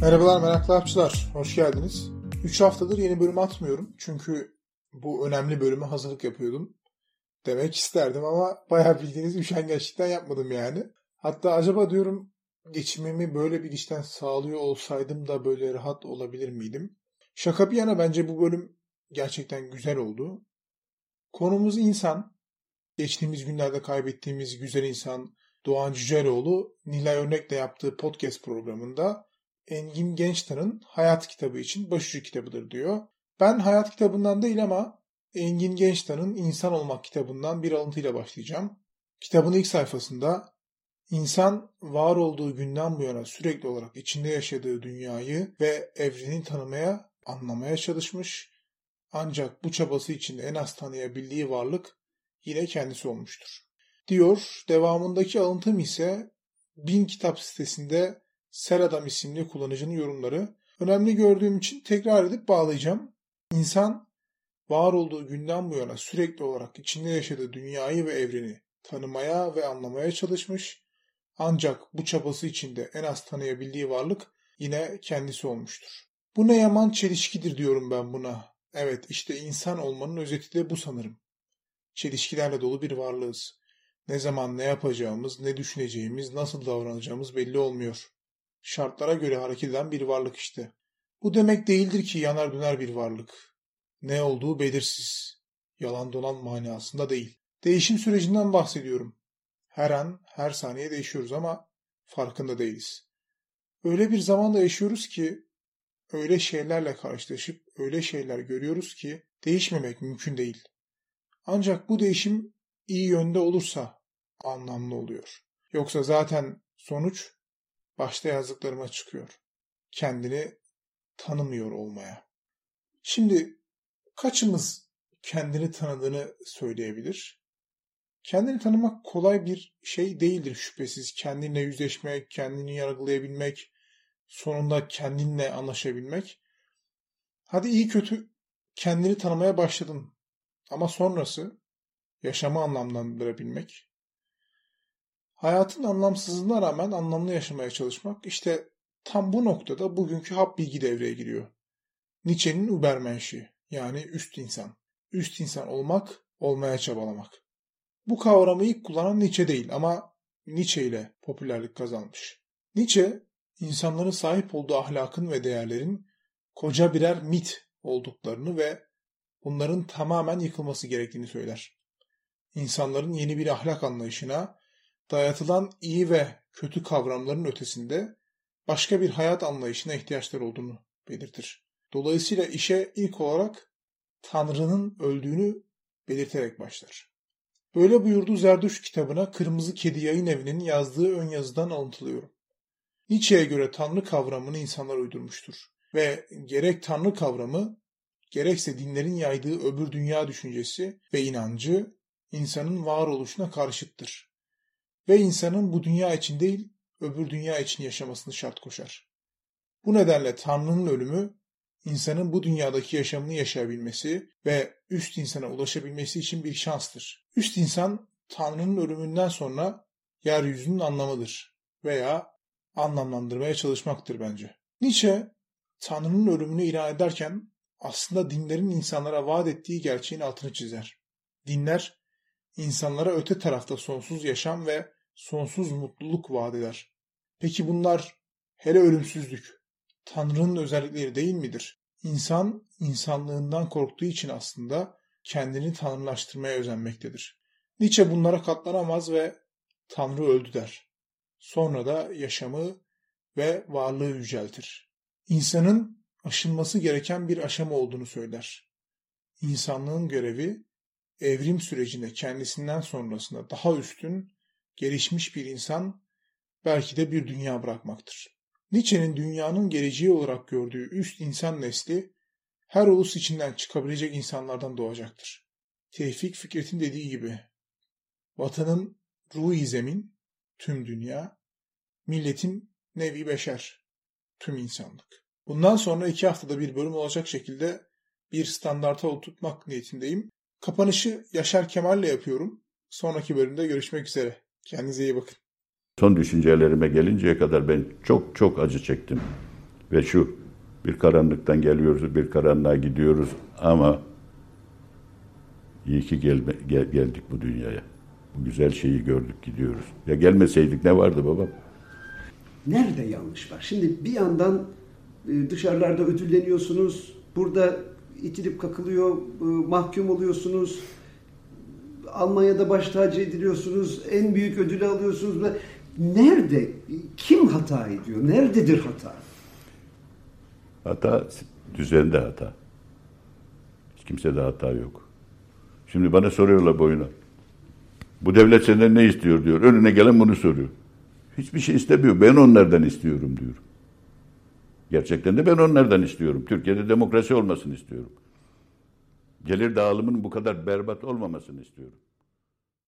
Merhabalar meraklı harpçılar, hoş geldiniz. 3 haftadır yeni bölüm atmıyorum çünkü bu önemli bölüme hazırlık yapıyordum. Demek isterdim ama bayağı bildiğiniz üşengeçlikten yapmadım yani. Hatta acaba diyorum geçimimi böyle bir işten sağlıyor olsaydım da böyle rahat olabilir miydim? Şaka bir yana bence bu bölüm gerçekten güzel oldu. Konumuz insan. Geçtiğimiz günlerde kaybettiğimiz güzel insan Doğan Cüceloğlu Nilay Örnek'le yaptığı podcast programında Engin Gençtan'ın Hayat kitabı için başucu kitabıdır diyor. Ben Hayat kitabından değil ama Engin Gençtan'ın İnsan Olmak kitabından bir alıntıyla başlayacağım. Kitabın ilk sayfasında insan var olduğu günden bu yana sürekli olarak içinde yaşadığı dünyayı ve evreni tanımaya, anlamaya çalışmış. Ancak bu çabası içinde en az tanıyabildiği varlık yine kendisi olmuştur. Diyor, devamındaki alıntım ise Bin Kitap sitesinde Seradam isimli kullanıcının yorumları. Önemli gördüğüm için tekrar edip bağlayacağım. İnsan var olduğu günden bu yana sürekli olarak içinde yaşadığı dünyayı ve evreni tanımaya ve anlamaya çalışmış. Ancak bu çabası içinde en az tanıyabildiği varlık yine kendisi olmuştur. Bu ne yaman çelişkidir diyorum ben buna. Evet işte insan olmanın özeti de bu sanırım. Çelişkilerle dolu bir varlığız. Ne zaman ne yapacağımız, ne düşüneceğimiz, nasıl davranacağımız belli olmuyor. Şartlara göre hareket eden bir varlık işte. Bu demek değildir ki yanar döner bir varlık. Ne olduğu belirsiz. Yalan dolan manasında değil. Değişim sürecinden bahsediyorum. Her an, her saniye değişiyoruz ama farkında değiliz. Öyle bir zamanda yaşıyoruz ki öyle şeylerle karşılaşıp öyle şeyler görüyoruz ki değişmemek mümkün değil. Ancak bu değişim iyi yönde olursa anlamlı oluyor. Yoksa zaten sonuç başta yazdıklarıma çıkıyor. Kendini tanımıyor olmaya. Şimdi kaçımız kendini tanıdığını söyleyebilir? Kendini tanımak kolay bir şey değildir şüphesiz. Kendinle yüzleşmek, kendini yargılayabilmek, sonunda kendinle anlaşabilmek. Hadi iyi kötü kendini tanımaya başladın. Ama sonrası yaşamı anlamlandırabilmek. Hayatın anlamsızlığına rağmen anlamlı yaşamaya çalışmak işte tam bu noktada bugünkü hap bilgi devreye giriyor. Nietzsche'nin Übermensch'i yani üst insan. Üst insan olmak, olmaya çabalamak. Bu kavramı ilk kullanan Nietzsche değil ama Nietzsche ile popülerlik kazanmış. Nietzsche, insanların sahip olduğu ahlakın ve değerlerin koca birer mit olduklarını ve bunların tamamen yıkılması gerektiğini söyler. İnsanların yeni bir ahlak anlayışına, dayatılan iyi ve kötü kavramların ötesinde başka bir hayat anlayışına ihtiyaçları olduğunu belirtir. Dolayısıyla işe ilk olarak Tanrı'nın öldüğünü belirterek başlar. Böyle buyurduğu Zerduş kitabına Kırmızı Kedi Yayın Evi'nin yazdığı ön yazıdan alıntılıyorum. Nietzsche'ye göre Tanrı kavramını insanlar uydurmuştur. Ve gerek Tanrı kavramı, gerekse dinlerin yaydığı öbür dünya düşüncesi ve inancı insanın varoluşuna karşıttır. Ve insanın bu dünya için değil, öbür dünya için yaşamasını şart koşar. Bu nedenle Tanrı'nın ölümü insanın bu dünyadaki yaşamını yaşayabilmesi ve üst insana ulaşabilmesi için bir şanstır. Üst insan Tanrı'nın ölümünden sonra yeryüzünün anlamıdır veya anlamlandırmaya çalışmaktır bence. Nietzsche Tanrı'nın ölümünü ilan ederken aslında dinlerin insanlara vaat ettiği gerçeğin altını çizer. Dinler insanlara öte tarafta sonsuz yaşam ve sonsuz mutluluk vaat. Peki bunlar hele ölümsüzlük, Tanrı'nın özellikleri değil midir? İnsan, insanlığından korktuğu için aslında kendini tanrılaştırmaya özenmektedir. Nietzsche bunlara katlanamaz ve Tanrı öldü der. Sonra da yaşamı ve varlığı yüceltir. İnsanın aşılması gereken bir aşama olduğunu söyler. İnsanlığın görevi evrim sürecinde kendisinden sonrasında daha üstün, gelişmiş bir insan belki de bir dünya bırakmaktır. Nietzsche'nin dünyanın geleceği olarak gördüğü üst insan nesli her ulus içinden çıkabilecek insanlardan doğacaktır. Tevfik Fikret'in dediği gibi vatanın ruhi zemin, tüm dünya, milletin nevi beşer, tüm insanlık. Bundan sonra iki haftada bir bölüm olacak şekilde bir standarta oturtmak niyetindeyim. Kapanışı Yaşar Kemal'le yapıyorum. Sonraki bölümde görüşmek üzere. Kendinize iyi bakın. Son düşüncelerime gelinceye kadar ben çok çok acı çektim. Ve şu bir karanlıktan geliyoruz, bir karanlığa gidiyoruz ama iyi ki gelme, gel- geldik bu dünyaya. Bu güzel şeyi gördük gidiyoruz. Ya gelmeseydik ne vardı babam? Nerede yanlış var? Şimdi bir yandan e, dışarılarda ödülleniyorsunuz, burada itilip kakılıyor, e, mahkum oluyorsunuz. Almanya'da baş tacı ediliyorsunuz, en büyük ödülü alıyorsunuz. Nerede? Kim hata ediyor? Nerededir hata? Hata düzende hata. Hiç kimsede hata yok. Şimdi bana soruyorlar boyuna. Bu devlet senden ne istiyor diyor. Önüne gelen bunu soruyor. Hiçbir şey istemiyor. Ben onlardan istiyorum diyor. Gerçekten de ben onlardan istiyorum. Türkiye'de demokrasi olmasını istiyorum. Gelir dağılımının bu kadar berbat olmamasını istiyorum.